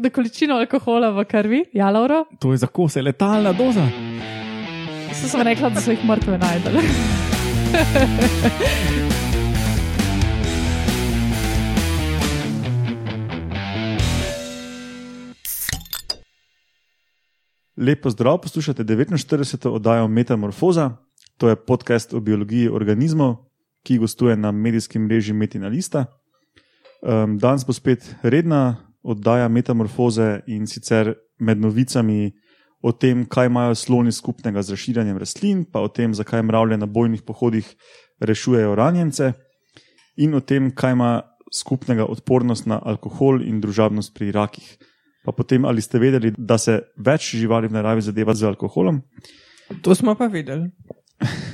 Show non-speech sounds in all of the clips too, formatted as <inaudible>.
Da količino alkohola v krvi, ja, Lauro, To je za kose letalna doza. so sem rekla, da so jih mrtve najdele. <laughs> Lepo zdrav, poslušate 49. oddajo Metamorfoza, to je podcast o biologiji organizmov, ki gostuje na medijskem mreži Metina Lista. Um, danes bo spet redna oddaja Metamorfoze in sicer med novicami o tem, kaj imajo sloni skupnega z razširjanjem rastlin, pa o tem, zakaj mravlje na bojnih pohodih rešujejo ranjence, in o tem, kaj ima skupnega odpornost na alkohol in družabnost pri rakih. Pa potem, ali ste vedeli, da se več živali v naravi zadeva z alkoholom, To smo pa videli. <laughs>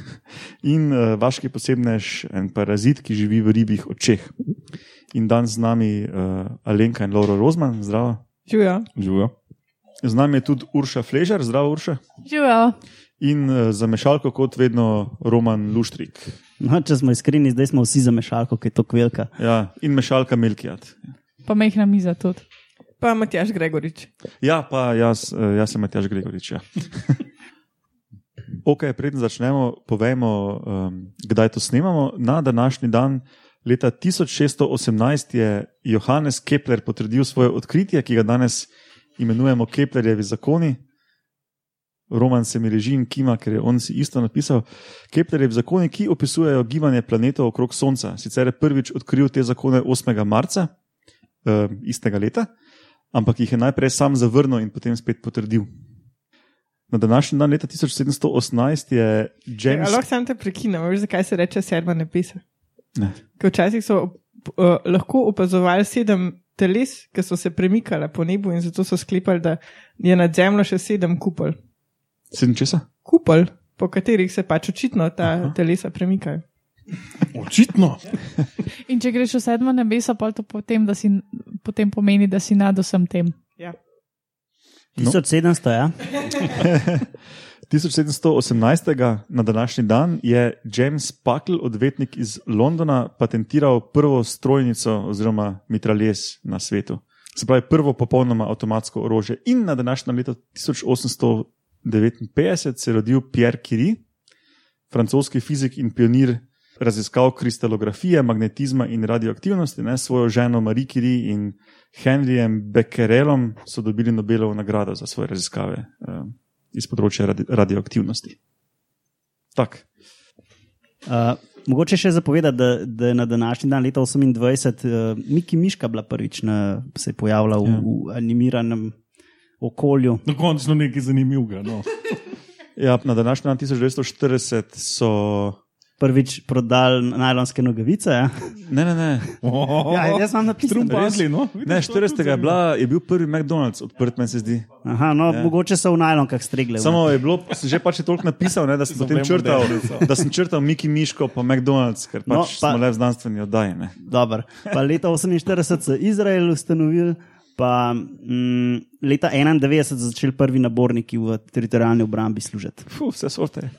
in uh, vaški posebnež, en parazit, ki živi v ribjih očeh. In danes z nami uh, Alenka in Laura Rozman, zdravo. Živijo. Živijo. Z nami je tudi Urša Fležar, zdravo Urša. Živijo. In uh, za mešalko, kot vedno, Roman Luštrik. No, če smo iskreni, zdaj smo vsi za mešalko, ki je to kvelka. Ja, in mešalka Melkijat. Pa mehna miza tudi. Pa Matjaš Gregorič. Ja, pa jaz, jaz sem Matjaš Gregorič. Ja. <laughs> ok, preden začnemo, povejmo, um, kdaj to snemamo. Na današnji dan, leta 1618, je Johannes Kepler potrdil svoje odkritje, ki ga danes imenujemo Keplerjevi zakoni. Roman se mi reži in kima, ker je on si isto napisal. Keplerjevi zakoni, ki opisujejo gibanje planetov okrog Sonca. Sicer je prvič odkril te zakone 8. marca uh, istega leta, ampak jih je najprej sam zavrnil in potem spet potrdil. Na današnji dan, leta 1718, je James. Ja, lahko sam te prekinem, veš, zakaj se reče sedma nepisa. Ne. Ker včasih so uh, lahko opazovali sedem teles, ki so se premikala po nebu in zato so sklepali, da je nad zemljo še sedem kupol. Sedem česa? Kupol, po katerih se pač očitno ta Aha. Aha. telesa premikajo. Očitno. In če greš v sedmo nebesa, pa to potem, da si, potem pomeni, da si nad vsem tem. Ja. No. 1700, ja. <laughs> 1718. na današnji dan je James Puckle, odvetnik iz Londona, patentiral prvo strojnico oziroma mitraljes na svetu. Se pravi, prvo popolnoma avtomatsko orožje. In na današnjem letu 1859 se je rodil Pierre Curie, francoski fizik in pionir raziskav kristalografije, magnetizma in radioaktivnosti. Ne, svojo ženo Marie Curie in Henryjem Becquerelom so dobili Nobelovo nagrado za svoje raziskave eh, iz področja radi radioaktivnosti. Tak. Uh, mogoče še zapovedati, da, da je na današnji dan, leta 28, uh, Miki Miška bila prvič na, se je pojavila v, Ja. v animiranem okolju. Na koncu nekaj zanimivega. No. Ja, na današnji dan 1940 so. Prvič prodal najlonske nogavice. Ja, Ne, ne, ne. <laughs> ja jaz sem napisal. Strumpasli, no. ne 40. Je, bila, je bil prvi McDonald's odprt, meni se zdi. Aha, no, Ja. mogoče so v najlonkah stregle. Samo je bilo, sem že pač toliko napisal, ne, da sem So potem črtal, da sem črtal Miki Miško pa McDonald's, ker pač No, no, pa- smo le v znanstveni oddaji. Ne. Dobar. Pa leta 48 so Izrael ustanovili, pa mm, leta 91 so začeli prvi naborniki v teritorijalni obrambi služiti. Fuh, vse sorte.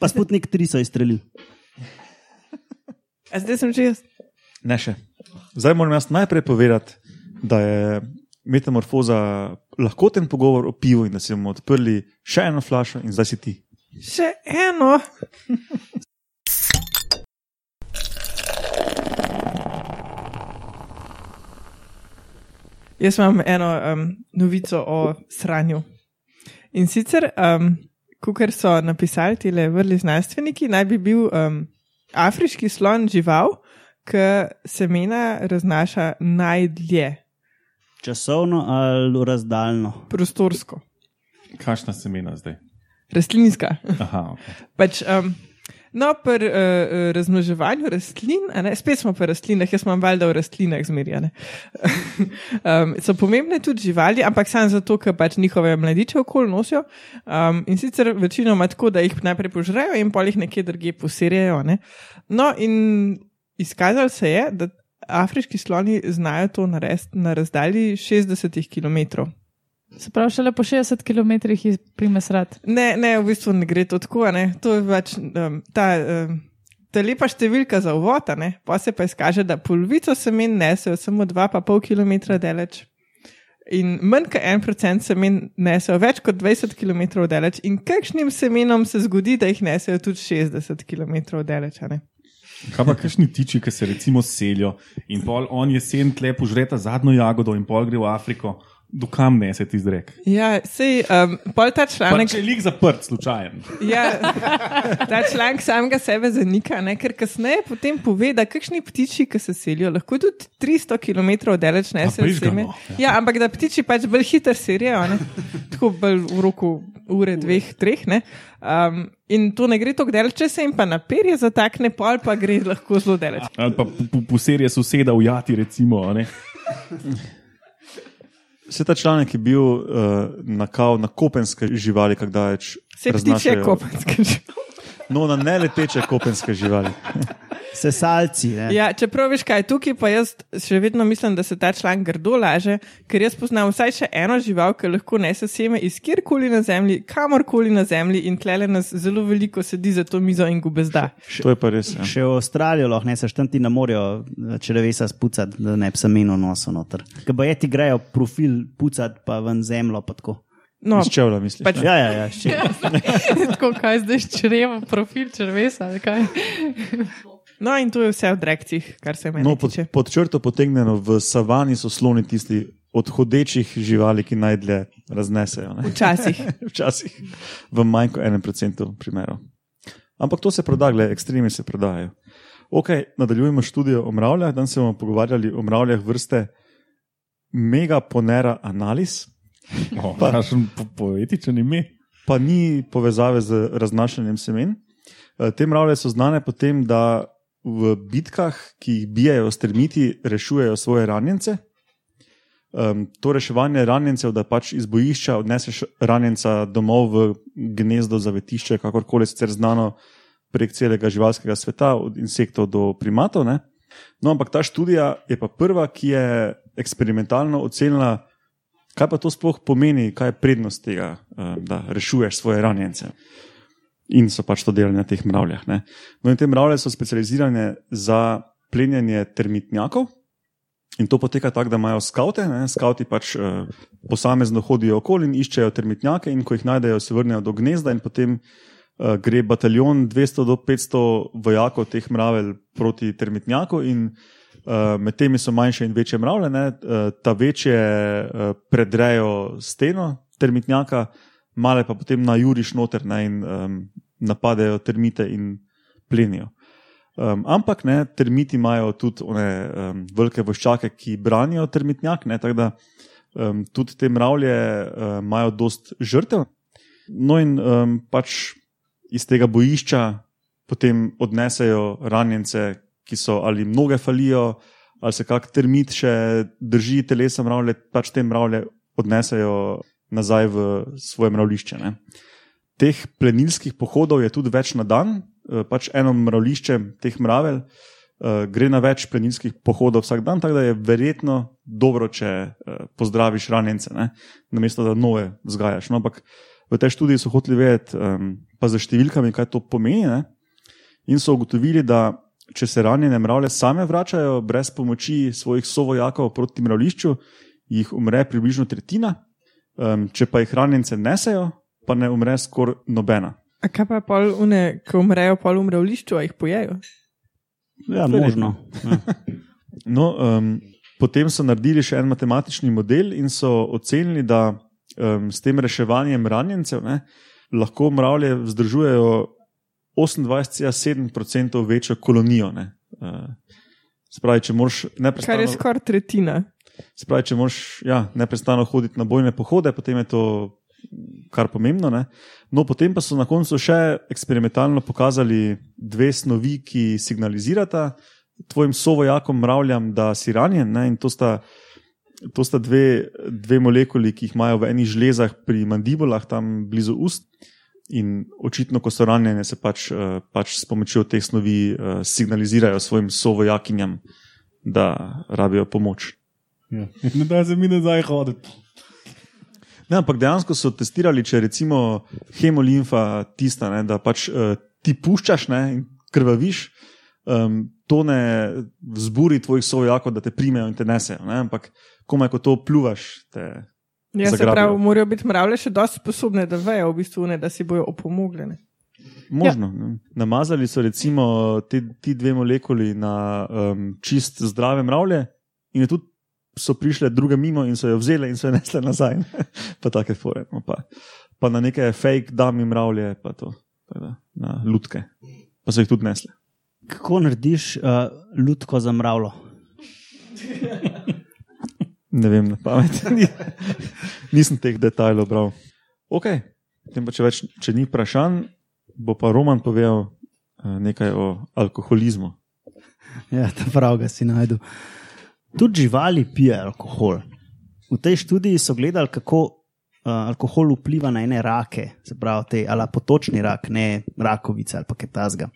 Pa Sputnik 3 so izstrelili. A zdaj sem že jaz. Ne še. Zdaj moram jaz najprej povedati, da je metamorfoza lahkoten pogovor o pivu in da si bomo odprli še eno flašo in zdaj si ti. Še eno. Jaz imam eno um, novico o sranju. In sicer, um, kot so napisali ti le vrli znanstveniki, naj bi bil um, afriški slon žival, ki semena raznaša najdlje, Časovno ali razdaljno. prostorsko, Kakšna semena zdaj? rastlinska. Aha, okay. Pač, um, no, pri uh, razmnoževanju rastlin, ne, spet smo pri rastlinah, jaz imam valjda v rastlinah zmerjane. <laughs> um, so pomembne tudi živali, ampak samo zato, ker pač njihove mladiče okoli nosijo. Um, in sicer večinoma tako, da jih najprej požrejo in pol jih nekje drugje poserjajo. Ne. No, in izkazalo se je, da afriški sloni znajo to narediti na razdalji 60 km. Se pravi, šele po 60 km jih prime srad. Ne, ne, v bistvu ne gre to tako. a Ne? To je pač um, ta, um, ta lepa številka za uvod, a ne? pa se pa izkaže, da polovico semen nesejo samo 2,5 km daleč. In manj kot en procent semen nesejo več kot 20 km daleč, in kakšnim semenom se zgodi, da jih nesejo tudi 60 km daleč. a ne? Kaj pa kakšni tiči, ki se recimo selijo in pol on jesen tle požreta zadnjo jagodo in pol gre v Afriko, dokam nese ti zrek? Ja, sej, um, pol ta Pa članek. če je lik zaprt, slučajen. Ja, <laughs> ta članek samega sebe zanika, ne? ker kasneje potem pove, da kakšni ptiči, ki se selijo, lahko tudi 300 km daleč nesejo prižgano, seme. ja. Ja, ampak da ptiči pač bolj hitro serijo, ne? tako bolj v roku ure, dveh, treh. ne. Um, in to ne gre tako daleč, če se jim pa na perje zatakne, pol pa gre lahko zelo daleč. Ali pa po, po serije soseda ujati, recimo. Vse ta članek je bil uh, na, kao, na kopenske živali, kako daleč. Se ptiče kopenske že. No, na neleteče kopenske živali. <laughs> Sesalci. Ne? Ja, čeprav veš kaj, tukaj pa jaz še vedno mislim, da se ta članek grdo laže, ker jaz poznam vsaj še eno žival, ki lahko nese seme iz kjerkoli na zemlji, kamorkoli na zemlji in tlele nas zelo veliko sedi za to mizo in gubezda. To je pa res. Ja. Še v Avstralijo lahko ne seš tam ti na morju črevesa spucati, da ne bi se menu nosil noter. Ker bo je ti grejo profil pucati, pa ven zemljo. Pa tako. No, Iz čevlja, misliš? Pač- ne? ja, ja, ja, še. <laughs> Tako, kaj zdaj črevom, profil črvesa. No, in to je vse o drekcih, kar se meni No, pod, tiče. pod črto potegnjeno v savani so sloni tisti od hodečih živali, ki najdlje raznesejo. Ne? Včasih. <laughs> Včasih v manj kot enem procentu primerov. Ampak to se proda, gledaj, ekstremi se prodajajo. Ok, nadaljujemo študijo o mravljah. Danes se bomo pogovarjali o mravljah vrste Megaponera analis, Oh, Kakšen po, poetičen ime. pa ni povezave z raznašanjem semen. Eh, Te mravlje so znane po tem, da v bitkah, ki jih bijajo s termiti, rešujejo svoje ranjence. Um, to reševanje ranjencev, da pač iz bojišča odneseš ranjenca domov v gnezdo, zavetišče, kakorkoli sicer znano prek celega živalskega sveta, od insektov do primatov. Ne? No, ampak ta študija je pa prva, ki je eksperimentalno ocenila, kaj pa to sploh pomeni, kaj je prednost tega, da rešuješ svoje ranjence. In so pač to delali na teh mravljah. Ne? No, in te mravlje so specializirane za plenjenje termitnjakov. In to poteka tako, da imajo skavte, ne? skavti pač uh, posamezno hodijo okoli in iščejo termitnjake, in ko jih najdejo, se vrnejo do gnezda, in potem uh, gre bataljon 200 do 500 vojakov teh mravelj proti termitnjaku. In uh, med temi so manjše in večje mravlje, ne? uh, ta večje uh, predrejo steno termitnjaka, male pa potem najuriš noter ne? in um, napadejo termite in plenijo. Um, ampak ne, termiti imajo tudi one um, velike voščake, ki branijo termitnjak, tako da um, tudi te mravlje um, imajo dost žrtev. No, in um, pač iz tega bojišča potem odnesejo ranjence, ki so ali mnoge falijo, ali se kak termit še drži telesa mravlje, pač te mravlje odnesejo nazaj v svoje mravlišče. Ne. Teh plenilskih pohodov je tudi več na dan, eh, pač eno mravlišče teh mravelj eh, gre na več plenilskih pohodov vsak dan, tako da je verjetno dobro, če eh, pozdraviš ranjence, ne? namesto da nove vzgajaš. No, ampak v tej študiji so hoteli vedeti, um, pa za številkami, kaj to pomeni. Ne? In so ugotovili, da če se ranjene mravlje same vračajo brez pomoči svojih sovojakov proti mravlišču, jih umre približno tretjina, um, če pa jih ranjence nesejo, pa ne umre skoraj nobena. A kaj pa pol une, ko umrejo, pol umre v lišču, a jih pojejo? Ja, možno. Ja. <laughs> No, um, potem so naredili še en matematični model in so ocenili, da um, s tem reševanjem ranjencev ne, lahko mravlje vzdržujejo 28,7% večjo kolonijo. Ne. Uh, spravi, če moraš Kar je neprestano, skoraj tretjina. Spravi, če moraš ja, neprestano hoditi na bojne pohode, potem je to kar pomembno. Ne. No, potem pa so na koncu še eksperimentalno pokazali dve snovi, ki signalizirata tvojim sovojakom mravljam, da si ranjen. Ne, in to sta, to sta dve, dve molekuli, ki jih imajo v enih žlezah pri mandibulah, tam blizu ust. In očitno, ko so ranjene, se pač, eh, pač s pomočjo teh snovi eh, signalizirajo svojim sovojakinjam, da rabijo pomoč. Ja. <laughs> Ne da se mi nazaj hoditi. Ne, ampak dejansko so testirali, če recimo hemolimfa tista, ne, da pač uh, ti puščaš ne, in krvaviš, um, to ne vzburi tvojih sovojakov, da te primejo in te nesejo. Ne, ampak komaj ko to pljuvaš. Te, Ja, se pravi, morajo biti mravlje še dosti sposobne, da vejo, v bistvu, ne, da si bojo opomogli. ne. Možno. Ja. Namazali so recimo te, ti dve molekuli na um, čist zdrave mravlje, in je tudi so prišle druge mimo in so jo vzele in so jo nesle nazaj. <laughs> pa take fore. No, pa, pa na neke fake dami mravlje, pa to, pa da, na lutke. Pa so jih tudi nesle. Kako narediš uh, lutko za mravlo? <laughs> Ne vem, na pamet. <laughs> Ni- Nisem teh detajlov bral. Ok, potem pa če, več, če ni vprašanj, bo pa Roman povedal eh, nekaj o alkoholizmu. Ja, ta prav ga si najdu. Tudi živali pijejo alkohol. V tej študiji so gledali, kako uh, alkohol vpliva na ene rake, se pravi, te, ali potočni rak, ne rakovice ali pa kaj tasga.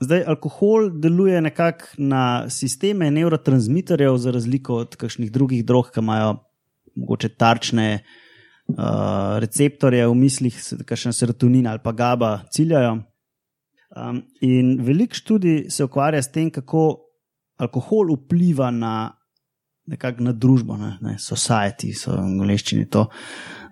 Zdaj, alkohol deluje nekako na sisteme neurotransmiterjev, za razliko od kakšnih drugih drog, ki imajo mogoče tarčne uh, receptorje v mislih, kakšen serotonin ali pa GABA ciljajo. Um, in veliko študij se ukvarja s tem, kako alkohol vpliva na, na družbo, ne, ne society, so v angleščini to.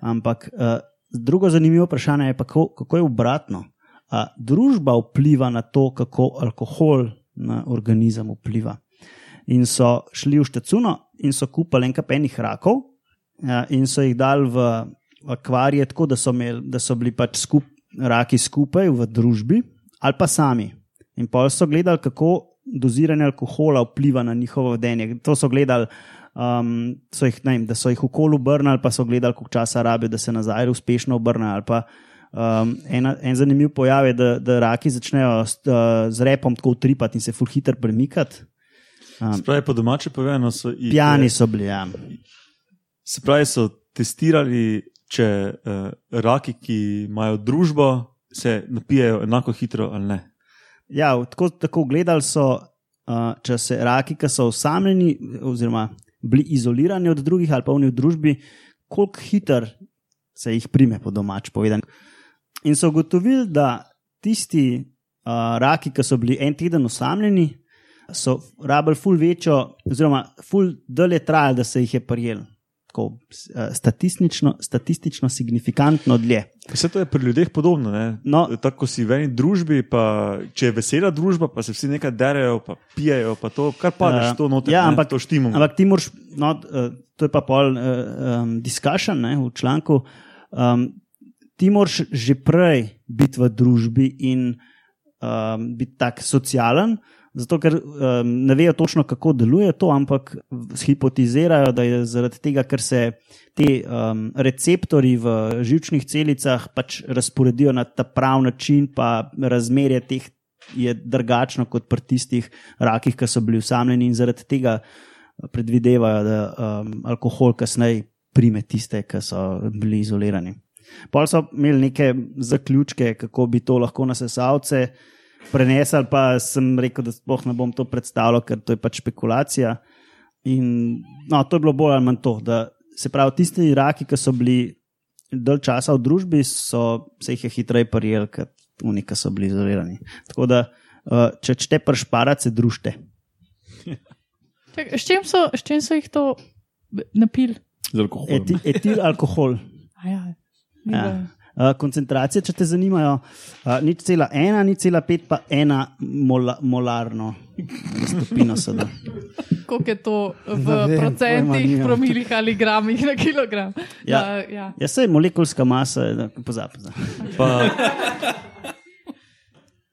Ampak uh, drugo zanimivo vprašanje je, pa, kako, kako je obratno. Uh, družba vpliva na to, kako alkohol na organizem vpliva. In so šli v Štecuno in so kupili enkrat enih rakov, uh, in so jih dali v akvarije, tako da so, imeli, da so bili pač skup, raki skupaj v družbi ali pa sami. In pa so gledali, kako doziranje alkohola vpliva na njihovo vedenje. To so gledali, um, so jih, vem, da so jih okoli obrnili, pa so gledali, koliko časa rabijo, da se nazaj uspešno obrnejo. Um, ena, en zanimiv pojav je, da, da raki začnejo s, uh, z repom tako utripati in se ful hitro premikati. Um, Spravi, po domače povedano, so jih, pijani so bili, ja. Se pravi, so testirali, če uh, raki, ki imajo družbo, se napijajo enako hitro ali ne. Ja, tako, tako gledali so, uh, če se raki, ki so osamljeni, oziroma bili izolirani od drugih ali pa v družbi, koliko hitro se jih prime, po domač povedano. In so ugotovili, da tisti uh, raki, ki so bili en teden osamljeni, so rabili ful večjo, oziroma ful dlje trajali, da se jih je prijel. Tako uh, statistično, statistično signifikantno dlje. Vse to je pri ljudeh podobno. Ne? No. Tako si v eni družbi, pa če je vesela družba, pa se vsi nekaj derajo, pa pijejo, pa to, kar padeš, Ja. to noter. Ja, ne, ampak- to štimo. Ampak ti moraš, no, eh, to je pa pol uh, um, discussion ne, v članku. Um, ti moraš že prej biti v družbi in um, biti tak socialen, zato ker um, ne vejo točno, kako deluje to, ampak hipotizirajo, da je zaradi tega, ker se ti um, receptori v živčnih celicah pač razporedijo na ta prav način, pa razmerje teh je drugačno kot pri tistih rakih, ki so bili usamljeni in zaradi tega predvidevajo, da um, alkohol kasneje prime tiste, ki so bili izolirani. Pol so imeli neke zaključke, kako bi to lahko na sesalce prenesli, pa sem rekel, da sploh ne bom to predstavljal, ker to je pač špekulacija. In no, to je bilo bolj ali manj to, da se pravi, tisti raki, ki so bili dalj časa v družbi, so se jih je hitreje prijeli, kot oni, ki so bili izolirani. Tako da, uh, če čete pršparati, se družite. Čak, s, čim so, s čim so jih to napili? Z alkoholom. Eti, etil alkohol. Ja, Ja. Uh, koncentracije, če te zanimajo, uh, ni cela ena, ni cela pet, pa ena mola, molarno stopino sedaj. Koliko je to v Ne vem, procentih, promilih ali gramih na kilogram? Ja. Da, ja. Ja, sej molekulska masa, pozapza. Pa,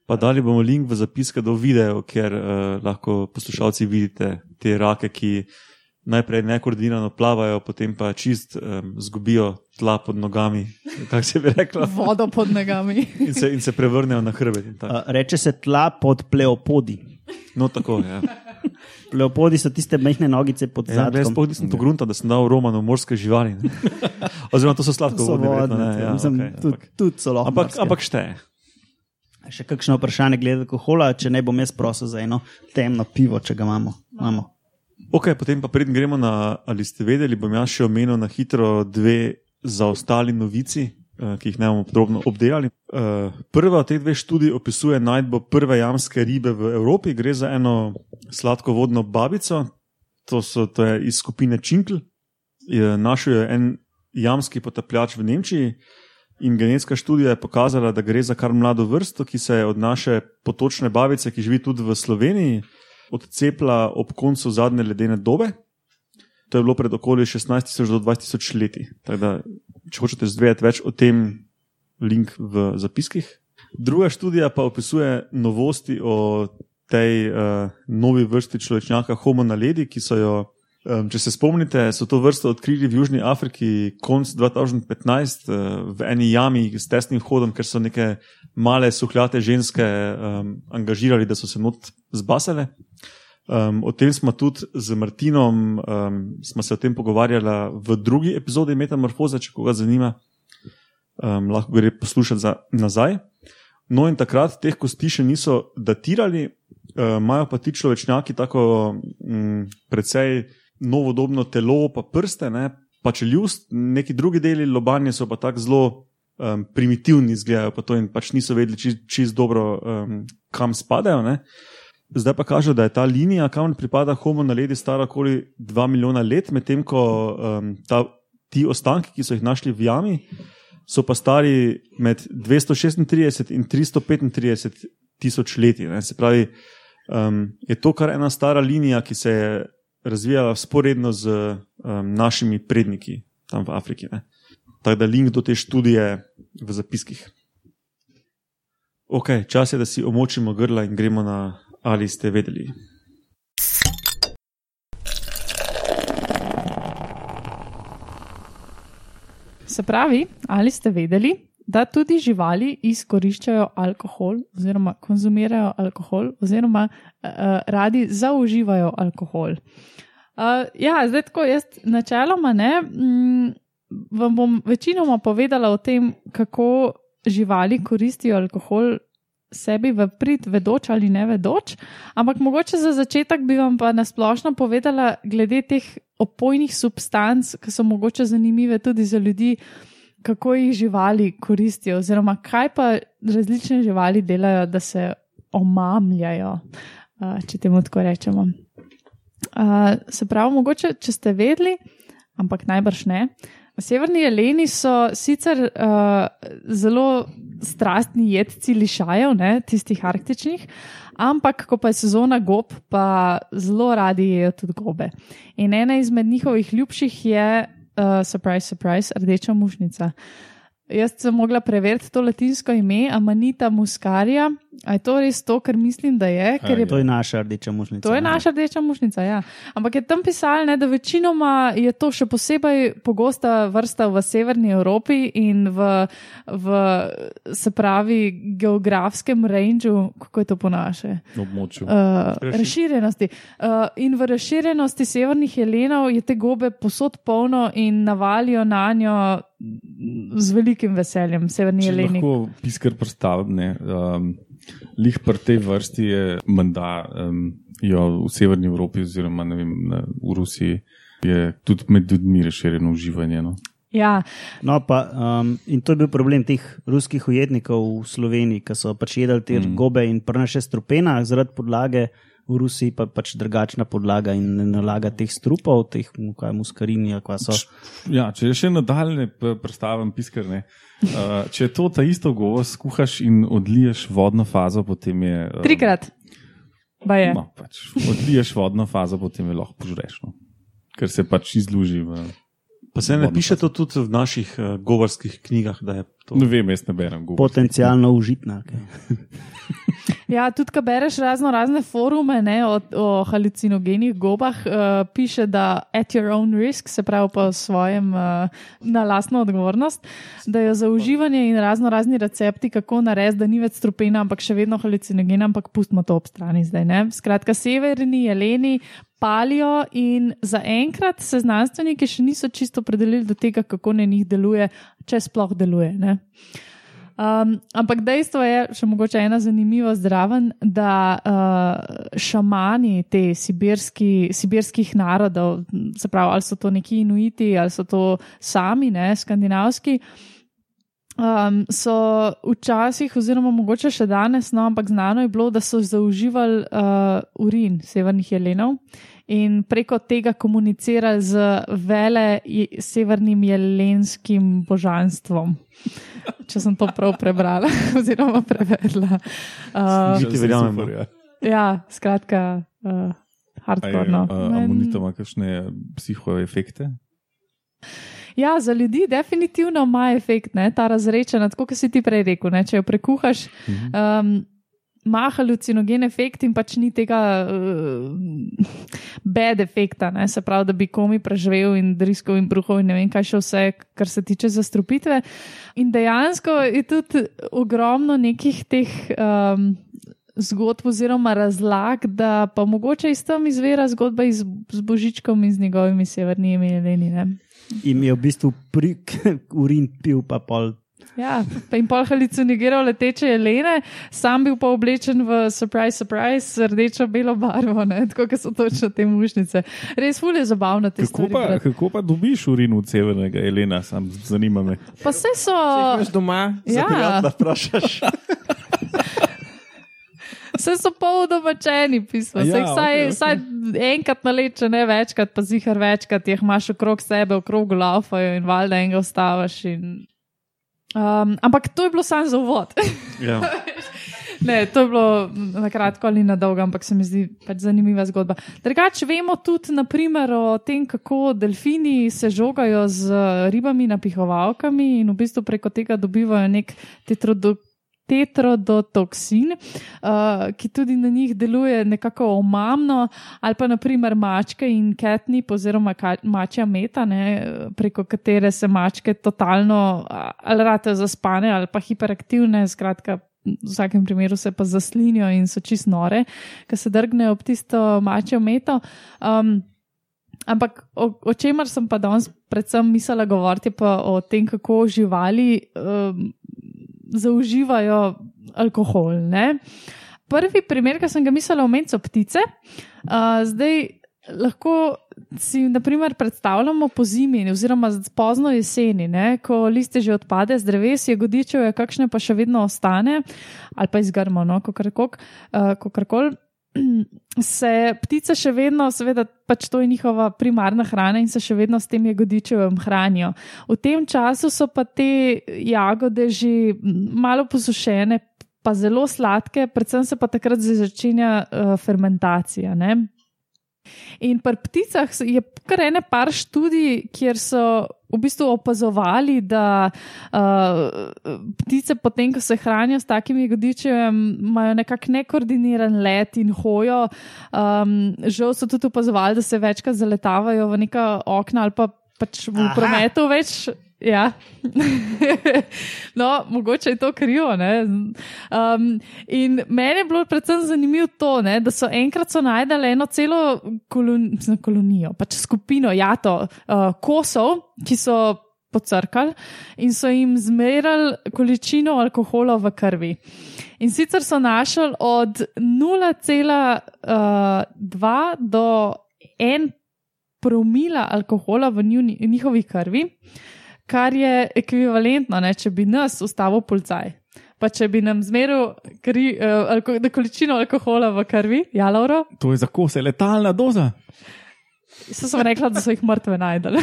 pa dali bomo link v zapiske do videa, kjer uh, lahko poslušalci vidite te rake, ki najprej nekoordinirano plavajo, potem pa čist um, zgubijo tla pod nogami, kako se bi reklo, Vodo pod nogami. <laughs> in se, in se prevrnejo na hrbet. Uh, reče se tla pod pleopodi. No, tako je. Ja. Pleopodi so tiste mehke nogice pod Ja, jaz zadkom. sploh nisem pogruntal, da sem dal Romano morske živali. ne. <laughs> Oziroma, to so sladkovodne. ja, okej, tudi, tudi so lahko. Ampak, ampak šteje. Še kakšno vprašanje glede alkohola, če ne bom jaz prosil za eno temno pivo, če ga imamo. imamo. Ok, potem pa preden gremo na, ali ste vedeli, bom jaz še omenil na hitro dve zaostali novici, eh, ki jih ne bomo podrobno obdelali. Eh, Prva od teh dveh študij opisuje najdbo prve jamske ribe v Evropi. Gre za eno sladkovodno babico, to, so, to je iz skupine Činkl. Našel je en jamski potapljač v Nemčiji in genetska študija je pokazala, da gre za kar mlado vrsto, ki se je od naše potočne babice, ki živi tudi v Sloveniji, odcepla ob koncu zadnje ledene dobe. To je bilo pred okoli 16.000 do 20.000 leti. Tako Da, če hočete zvedeti več o tem, link v zapiskih. Druga študija pa opisuje novosti o tej uh, novi vrsti človečnjaka Homo naledi, ki so jo, um, če se spomnite, so to vrsto odkrili v Južni Afriki konc 2015 uh, v eni jami s tesnim hodom, ker so neke male suhljate ženske um, angažirali, da so se not zbasale. Um, o tem smo tudi z Martinom, um, smo se o tem pogovarjali v drugi epizodi Metamorfoze, če koga zanima, um, lahko gre poslušati za, nazaj. No, in takrat teh kosti še niso datirali, imajo pa ti človečnjaki tako um, precej novodobno telo, pa prste, ne, pa čeljust, neki drugi deli lobanje so pa tako zelo um, primitivni, izgledajo pa to in pač niso vedeli čist, čist dobro, um, kam spadajo. Ne. Zdaj pa kaže, da je ta linija, kam pripada Homo naledi, stara okoli 2 milijona let, medtem ko um, ta, ti ostanki, ki so jih našli v jami, so pa stari med 236 in 335 tisoč leti. Ne. Se pravi, um, je to kar ena stara linija, ki se je razvijala sporedno z um, našimi predniki tam v Afriki. Ne. Tako da link do te študije v zapiskih. Ok, čas je, da si omočimo grla in gremo na ali ste vedeli. Se pravi, ali ste vedeli, da tudi živali izkoriščajo alkohol, oziroma konzumirajo alkohol, oziroma uh, radi zaužívajo alkohol. Uh, ja, zdaj tako jaz načeloma ne. Mm, vam bom večinoma povedala o tem, kako živali koristijo alkohol sebi v prid, vedoč ali ne vedoč. Ampak mogoče za začetek bi vam pa nasplošno povedala glede teh opojnih substanc, ki so mogoče zanimive tudi za ljudi, kako jih živali koristijo, oziroma kaj pa različne živali delajo, da se omamljajo, če temu tako rečemo. Se pravi, mogoče, če ste vedeli, ampak najbrž ne. Severni jeleni so sicer uh, zelo strastni jedci lišajev, ne, tistih arktičnih, ampak ko pa je sezona gob, pa zelo radi jedo tudi gobe. In ena izmed njihovih ljubših je, uh, surprise, surprise, rdeča mušnica. Jaz sem mogla preveriti to latinsko ime, Amanita muscarija. A je to res to, kar mislim, da je? je To je naša rdeča mušnica. To je naša rdeča mušnica, ja. Ampak je tam pisalo, ne, da večinoma je to še posebej pogosta vrsta v severni Evropi in v, v se pravi, geografskem rangeu, kako je to po naše? območju. Uh, razširjenosti. Uh, in v razširjenosti severnih jelenov je te gobe posod polno in navalijo na njo z velikim veseljem, severni Če jeleni. lahko piskar predstavim, um, lih pri tej vrsti je menda um, jo v severni Evropi oziroma ne vem, na, v Rusiji je tudi med ljudmi razširjeno uživanje. No. Ja, No, pa, um, in to je bil problem teh ruskih ujetnikov v Sloveniji, ki so pač jedli te mm. gobe in prnaše strupena zaradi podlage. V Rusiji pa pač drugačna podlaga in ne nalaga teh strupov, teh muskarini. Ja, če je še nadaljne predstavim piskar, <laughs> uh, če to ta isto govo skuhaš in odliješ vodno fazo, potem je. Um, trikrat. Ba je. No, pač, odliješ vodno fazo, potem je lahko požreš. No. Ker se pač izluži. V, Pa se ne piše to tudi v naših uh, govorskih knjigah, da je to. ne vem, jaz ne berem govo. Potencialno užitna. <laughs> Ja, tudi, ko bereš razno razne forume ne, o, o halucinogenih gobah, uh, piše, da at your own risk, se pravi po svojem, uh, na lastno odgovornost, da je za uživanje in razno razni recepti, kako narediti, da ni več strupena, ampak še vedno halucinogena, ampak pustimo to ob strani zdaj. Ne. Skratka, severni jeleni palijo in zaenkrat se znanstveniki še niso čisto opredelili do tega, kako na njih deluje, če sploh deluje. Ne. Um, ampak dejstvo je, še mogoče ena zanimiva zdraven, da uh, šamani te sibirski, sibirskih narodov, se pravi, ali so to neki inuiti ali so to sami, ne, skandinavski. Um, so včasih, oziroma mogoče še danes, no, ampak znano je bilo, da so zaužívali uh, urin severnih jelenov in preko tega komunicirali z vele severnim jelenskim božanstvom. Če sem to prav prebrala, <laughs> oziroma prevedla. Uh, Že ti verjamem. Super, ja. ja, skratka, uh, hardcore. No. a, Men- Amonita ima kakšne psihoefekte? Ja, za ljudi definitivno ima efekt, ne, ta razrečena, tako kot si ti prej rekel. Ne, če jo prekuhaš, um, ima halucinogen efekt in pač ni tega uh, bed efekta, ne, se pravi, da bi komi preživel in driskal in bruhal in ne vem kaj še vse, kar se tiče zastrupitve. In dejansko je tudi ogromno nekih teh. Um, Zgodb oziroma razlag, da pa mogoče iz tam izvira zgodba iz, z Božičkom in z njegovimi severnimi jeleni. ne. In je v bistvu pri, <laughs> urin pil, pa pol. Ja, pa jim pol haluciniral leteče jelene, sam bil pa oblečen v surprise, surprise, rdečo-belo barvo, ne? tako kot so točno te mušnice. Res ful je zabavno te Kako stvari. pa, brati. kako pa dobiš urin od severnega Elena, sam zanima me. Pa vse so. Če imaš doma, Ja, Prijatno vprašaš. <laughs> vse so pol domačeni pisma. Ja, vsaj, okay, vsaj enkrat na let, če ne večkrat, pa zihar večkrat jih imaš okrog sebe, okrog laufajo in valjda enega ostavaš. In... Um, ampak to je bilo samo za uvod. <laughs> Ja. <laughs> Ne, to je bilo na kratko ali na dolgo, ampak se mi zdi pač zanimiva zgodba. Drugače vemo tudi naprimer, o tem, kako delfini se žogajo z ribami napihovalkami in v bistvu preko tega dobivajo nek tetrodo. Tetrodotoksin, uh, ki tudi na njih deluje nekako omamno, ali pa naprimer mačke in catnip, oziroma ka, mačja meta, ne, preko katere se mačke totalno a, ali rade zaspane ali pa hiperaktivne, skratka, v vsakem primeru se pa zaslinijo in so čist nore, ki se drgnejo ob tisto mačjo meto. Um, ampak o, o čemer sem pa danes predvsem mislila govoriti, pa o tem, kako živali um, zaužívajo alkohol. Ne? Prvi primer, ki sem ga mislila omeniti, so ptice. Uh, zdaj lahko si naprimer, predstavljamo po zimi, oziroma pozno jeseni, ne, ko liste že odpade z dreves, je kakšne pa še vedno ostane, ali pa izgrmo, no, kakorkoli. Uh. <clears throat> Se ptice še vedno, seveda, pač to je njihova primarna hrana in se še vedno s tem jagodičevem hranijo. V tem času so pa te jagode že malo posušene, pa zelo sladke, predvsem se pa takrat začenja uh, fermentacija. Ne? In pri pticah je kar ene par študij, kjer so v bistvu opazovali, da uh, ptice, potem, ko se hranijo s takimi godičem, imajo nekako nekoordiniran let in hojo. Um, žal so tudi opazovali, da se večkrat zaletavajo v neka okna ali pa pač v Aha. prometu več. Ja. <laughs> no, mogoče je to krivo. ne. Um, in meni je bilo predvsem zanimivo to, ne, da so enkrat so najdali eno celo kolon, mislim, kolonijo, pač skupino jato uh, kosov, ki so pocrkali in so jim zmerali količino alkohola v krvi. In sicer so našli od 0,2 do 1 promila alkohola v njuni, njihovi krvi, kar je ekvivalentno, ne, če bi nas ustavil policaj. Pa če bi nam zmeril kri, uh, alko, količino alkohola v krvi, ja, Lauro, To je za kose letalna doza. so sem rekla, da so jih mrtve najdel. <laughs>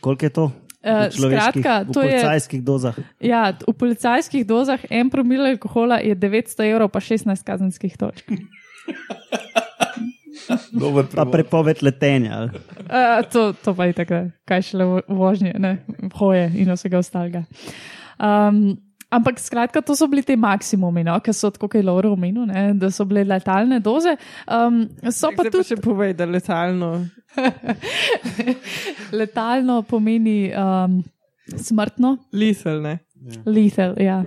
Koliko je to? V človeških- skratka, v to je- policajskih dozah. Ja, v policajskih dozah en promil alkohola je 900 evrov, pa 16 kazenskih točk. <laughs> Pa prepoved letenja. ali? Uh, to, to pa je tako, kaj šele vo- vožnje, ne, hoje in vsega ostalega. Um, ampak skratka, to so bili ti maksimumi, no, ki so, tako kot je Laura omenil, ne, da so bile letalne doze. Um, so pa Zdaj pa tudi še povej, da letalno. <laughs> letalno pomeni um, smrtno, Lisel, ne. lethal. Ja.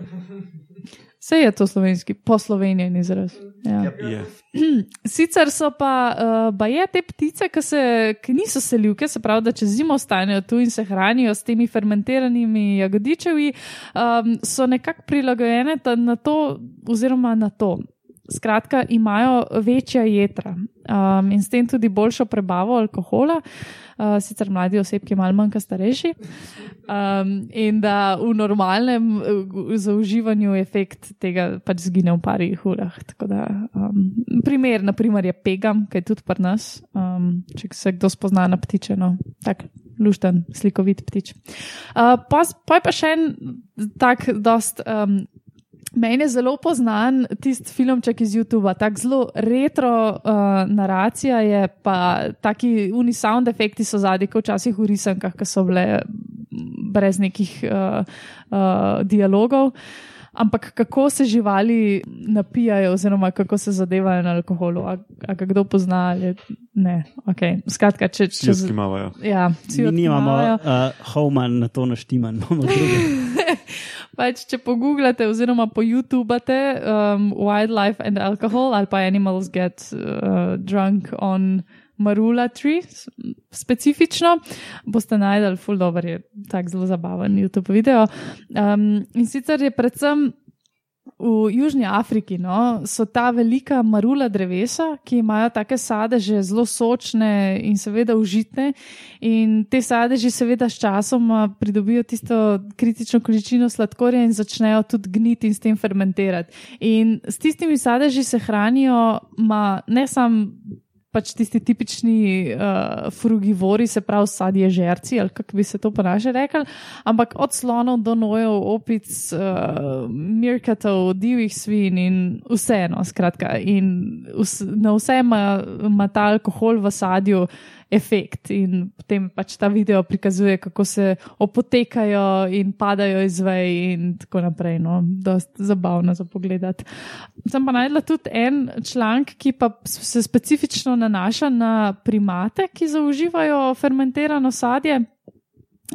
Vse je to slovenski, poslovenjen izraz. Ja. Je. <clears throat> Sicer so pa uh, baje te ptice, ki, se, ki niso selivke, se pravi, da čez zimo ostanejo tu in se hranijo s temi fermentiranimi jagodičevi, um, so nekako prilagojene na to, oziroma na to. Skratka, imajo večja jedra um, in s tem tudi boljšo prebavo alkohola, uh, sicer mladi osebki, malo manj, kot starejši. Um, in da v normalnem uh, zaužívanju efekt tega pač zgine v parih urah. Da, um, primer, naprimer, je pegam, kaj tudi pri nas, um, če se kdo spozna na ptiče. No, tak, Lušten, slikovit ptič. Uh, pa, pa je pa še en tak, dost um, Meni je zelo poznan tisti filmček iz YouTube, tako zelo retro uh, naracija je, pa taki uni sound efekti so zadnji, kot včasih v risankah, ki so bile brez nekih uh, uh, dialogov. Ampak kako se živali napijajo, oziroma kako se zadevajo na alkoholu, a, a kdo pozna ali ne. Okay. Skratka, če če Vsi odkimavajo. Ja, Mi nimamo uh, Homan na to naštiman, imamo druge. <laughs> pač, če pogooglate oziroma po YouTubate um, Wildlife and Alcohol ali pa Animals Get uh, Drunk on Marula Tree, specifično, boste najdel, full dobro je tak zelo zabaven YouTube video. Um, in sicer je predvsem v Južni Afriki no, so ta velika marula drevesa, ki imajo take sadeže zelo sočne in seveda užitne. In te sadeže, seveda, s časom pridobijo tisto kritično količino sladkorja in začnejo tudi gniti in s tem fermentirati. In s tistimi sadeži se hranijo, ma, ne samo pač tisti tipični uh, frugivori, se pravi sadje žerci, ali kako bi se to po naše rekli, ampak od slonov do nojev, opic, uh, mirkatov, divjih svin in vseeno, skratka. In vs na vse ima ta alkohol v sadju efekt in potem pač ta video prikazuje, kako se opotekajo in padajo iz vej in tako naprej. No, dost zabavno za pogled. Sem pa najdela tudi en članek, ki pa se specifično nanaša na primate, ki zaužívajo fermentirano sadje.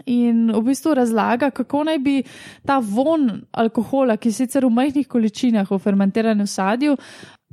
In v bistvu razlaga, kako naj bi ta von alkohola, ki sicer v majhnih količinah v fermentiranem sadju,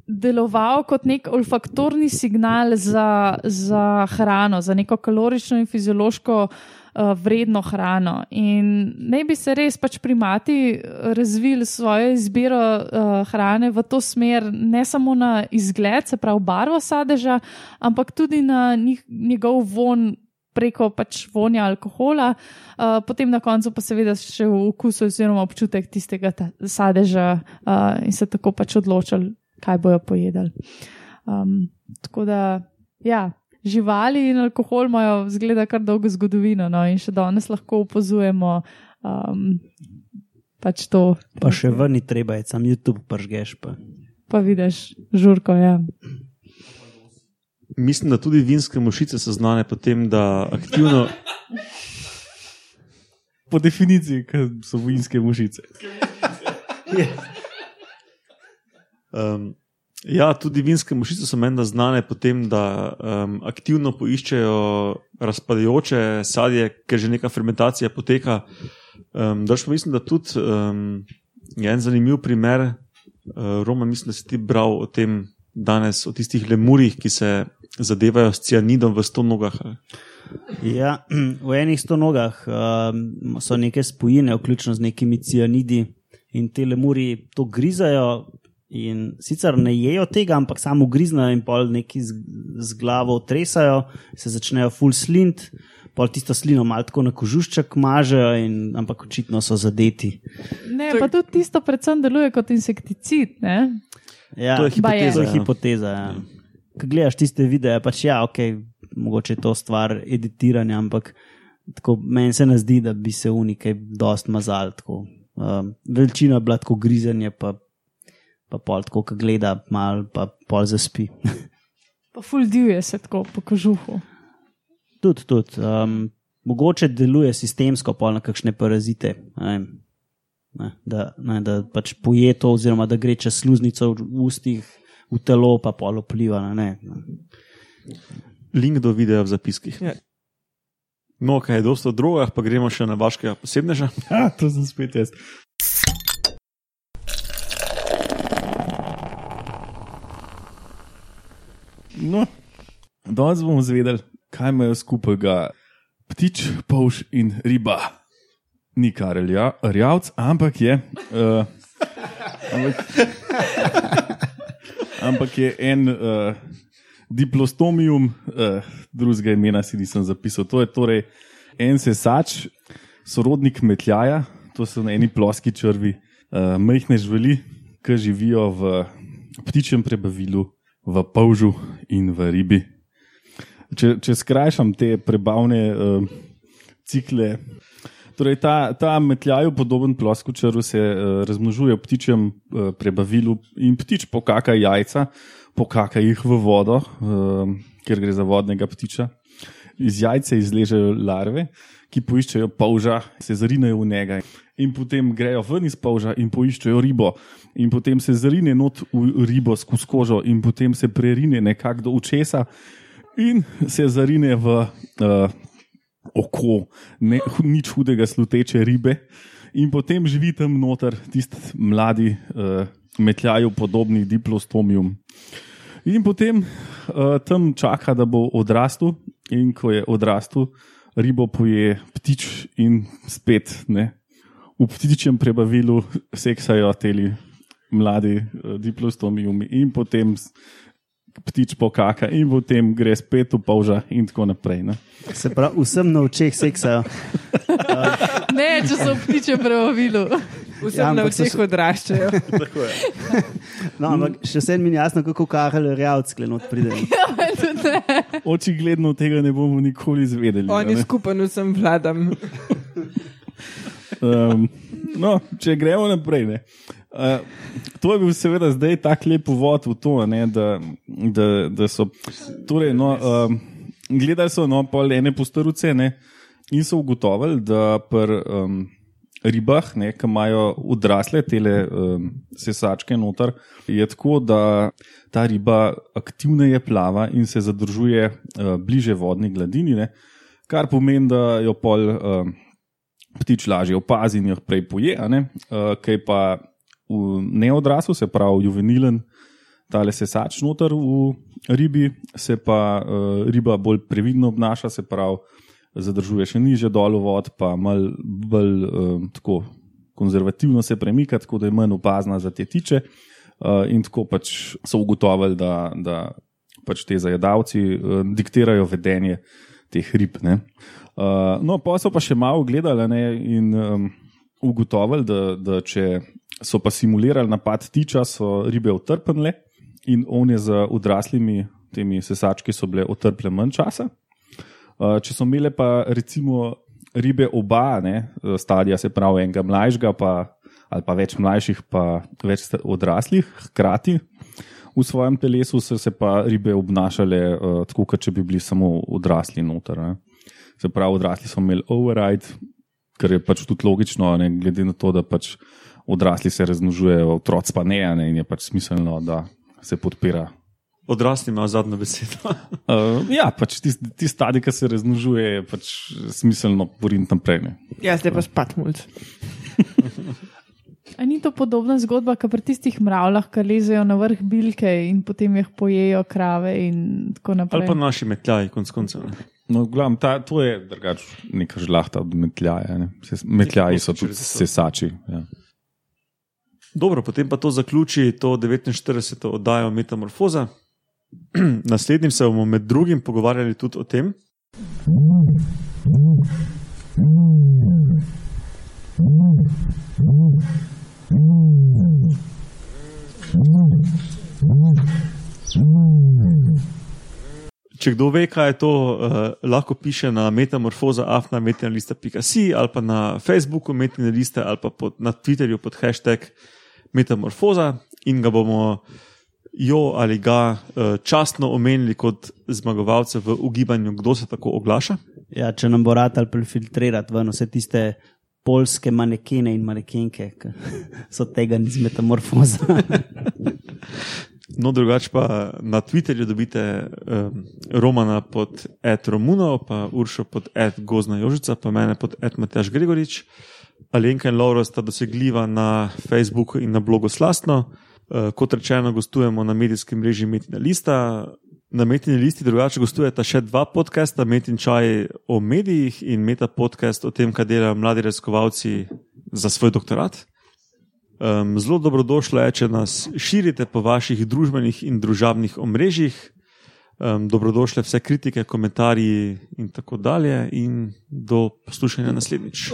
deloval kot nek olfaktorni signal za, za hrano, za neko kalorično in fiziološko uh, vredno hrano. In naj bi se res pač primati razvili svojo izbiro uh, hrane v to smer, ne samo na izgled, se pravi barvo sadeža, ampak tudi na njih, njegov von. Preko pač vonja alkohola, uh, potem na koncu pa seveda še v okusu, oziroma občutek tistega sadeža, uh, in se tako pač odločili, kaj bojo pojedali. Um, tako da, ja, živali in alkohol imajo, zgleda, kar dolgo zgodovino, no, in še danes lahko opazujemo. Um, pač to. Pa še vrni treba, je sam YouTube pržgeš. Pa. pa vidiš, žurko je. Ja. Mislim, da tudi vinske mušice so znane po tem, da aktivno. Po definiciji, kaj so vinske mušice. Um, ja, tudi vinske mušice so menda znane po tem, da um, aktivno poiščejo razpadajoče sadje, ker že neka fermentacija poteka. Um, pa mislim, da tudi um, je en zanimiv primer, uh, Roma, mislim, da si ti bral o tem danes, o tistih lemurjih, ki se zadevajo s cianidom v sto nogah. Ja, <clears throat> v enih sto nogah um, so neke spojine, vključno z nekimi cianidi, in te lemuri to grizajo, In sicer ne jejo tega, ampak samo griznajo in pol neki z, z glavo tresajo, se začnejo full slint, pol tisto slino malo tako na kožušček mažejo, in, ampak očitno so zadeti. Ne, pa tudi tisto predvsem deluje kot insekticid. Ne? Ja, To je hipoteza, To je ja. hipoteza. Ja. Ko gledaš tiste videe, pač ja, ok, mogoče je to stvar editiranja, ampak tako, meni se ne zdi, da bi se unikaj dost mazal. Tako. Um, veličina je bila tako grizenje, pa, pa pol tako, ko gleda, mal pa pol zaspi. Pa ful divje se tako po kožuhu. tudi, tudi. Um, mogoče deluje sistemsko, pol na kakšne parazite. ne vem. Ne, da, ne, da pač poje to, oziroma da gre čez sluznico v ustih, v telo, pa pol vpliva na ne. Link do videa v zapiskih. Ja. No, kaj je dosto drogah, pa gremo še na vaškega posebneža. <laughs> Ja, to sem spet jaz. No, danes bomo zvedeli, kaj imajo skupaj ptič, polž in riba. Ni kar rjavc, ampak je. Uh, ampak, ampak je en uh, diplostomium, uh, drugega imena si nisem zapisal. To je torej en sesač, sorodnik metljaja, to so eni ploski črvi, uh, majhne živali, ki živijo v ptičjem prebavilu, v polžu in v ribi. Če, če skrajšam te prebavne uh, cikle. Torej, ta, ta metljaju podoben ploskočaru se uh, razmnožuje v ptičjem uh, prebavilu in ptič pokaka jajca, pokaka jih v vodo, uh, ker gre za vodnega ptiča. Iz jajca izležejo larve, ki poiščejo polža, se zarinejo v njega in potem grejo ven iz polža in poiščejo ribo. In potem se zarine not v ribo skozi kožo in potem se prerine nekako do učesa in se zarine v. Uh, oko, ne, nič hudega, sluteče ribe. In potem živi tam noter tisti mladi, uh, metljaju podobni diplostomium. In potem uh, tam čaka, da bo odrastel, in ko je odrastel, ribo poje ptič, in spet ne. V ptičjem prebavilu seksajo teli mladi uh, diplostomiumi, in potem ptič pokaka, in potem gre spet v polža, in tako naprej. Ne. Se pravi, vsem na očeh seksajo. <laughs> Ne, če so ptiče prevavilu. Vsem Ja, ja, na so vseh še- odraščajo. <laughs> No, ampak še vsem mi ni jasno, kako kahal rjavc klenot pride. <laughs> Očigledno tega ne bomo nikoli izvedeli. a Oni ne. skupaj vsem vladam. Um, no, če gremo naprej. Ne. Uh, to je bil seveda zdaj tako lep uvod v to, ne, da, da, da so. Torej, no, um, gledali so no, pol ene postaruce ne, in so ugotovili, da pri um, ribah, ne, ki imajo odrasle tele um, sesačke noter, je tako, da ta riba aktivneje plava in se zadržuje uh, bliže vodni gladini, ne, kar pomeni, da jo pol. Um, ptič lažje opazi in jo prej poje, ne? uh, kaj pa v neodraslu, se pravi juvenilen, tale sesač noter v ribi, se pa uh, riba bolj previdno obnaša, se pravi, zadržuje še niže dol vod, pa mal bolj uh, tako konzervativno se premika, tako da je manj opazna za te tiče. Uh, in tako pač so ugotovili, da, da pač te zajedavci uh, diktirajo vedenje teh rib. Ne? Uh, no, pa so pa še malo gledali ne, in um, ugotovili, da, da če so pa simulirali napad tiča, so ribe utrpnile in one z odraslimi temi sesački so bile utrpile manj časa. Uh, če so imele pa recimo ribe oba, ne, stadija, se pravi enega mlajšega, pa, ali pa več mlajših, pa več odraslih, hkrati v svojem telesu, so se pa ribe obnašale uh, tako, kot če bi bili samo odrasli noter. Ne. Se pravi, odrasli so imeli override, kar je pač tudi logično, ne, glede na to, da pač odrasli se razmnožujejo, otroci pa ne, ne, in je pač smiselno, da se podpira. Odrasli ima zadnjo besedo. Uh, <laughs> ja, pač tisti tis stadij, ki se razmnožuje, je pač smiselno boriti naprej. Ne. Ja, zdaj pa spat mulj. <laughs> A ni to podobna zgodba, kot pri tistih mravljah, ki lezejo na vrh bilke in potem jih pojejo krave in tako naprej. Ali pa naši metljaji, konc koncev. No, glavno, ta, to je drugače neka žlahta od metljaja. Ne. Se- Metljaji so tudi sesači. Ja. Dobro, potem pa to zaključi to 49. oddajo Metamorfoza. <clears throat> Naslednjim se bomo med drugim pogovarjali tudi o tem, Če kdo ve, kaj je to, uh, lahko piše na metamorfoza, afna, metinalista.si ali pa na Facebooku metinaliste ali pa pod, na Twitterju pod hashtag metamorfoza in ga bomo jo ali ga uh, častno omenili kot zmagovalce v ugibanju, kdo se tako oglaša. Ja, če nam bo rad ali prefiltrirati ven vse tiste polske manekene in manekenke, ki <laughs> so tega iz metamorfoza. <laughs> No, drugače pa na Twitterju dobite um, Romana pod Ed Romuno, pa Uršo pod Ed Gozna Jožica, pa mene pod Ed Matjaš Gregorič. Alenka in Laura sta dosegljiva na Facebooku in na blogu Slastno. Uh, kot rečeno, gostujemo na medijskem mreži Metina Lista. Na Metini listi drugače gostujeta še dva podcasta, Metin Čaj o medijih in Meta podcast o tem, kaj delajo mladi raziskovalci za svoj doktorat. Um, zelo dobrodošlo je, če nas širite po vaših družbenih in družabnih omrežjih. Um, dobrodošle vse kritike, komentarji in tako dalje. In do poslušanja naslednjič.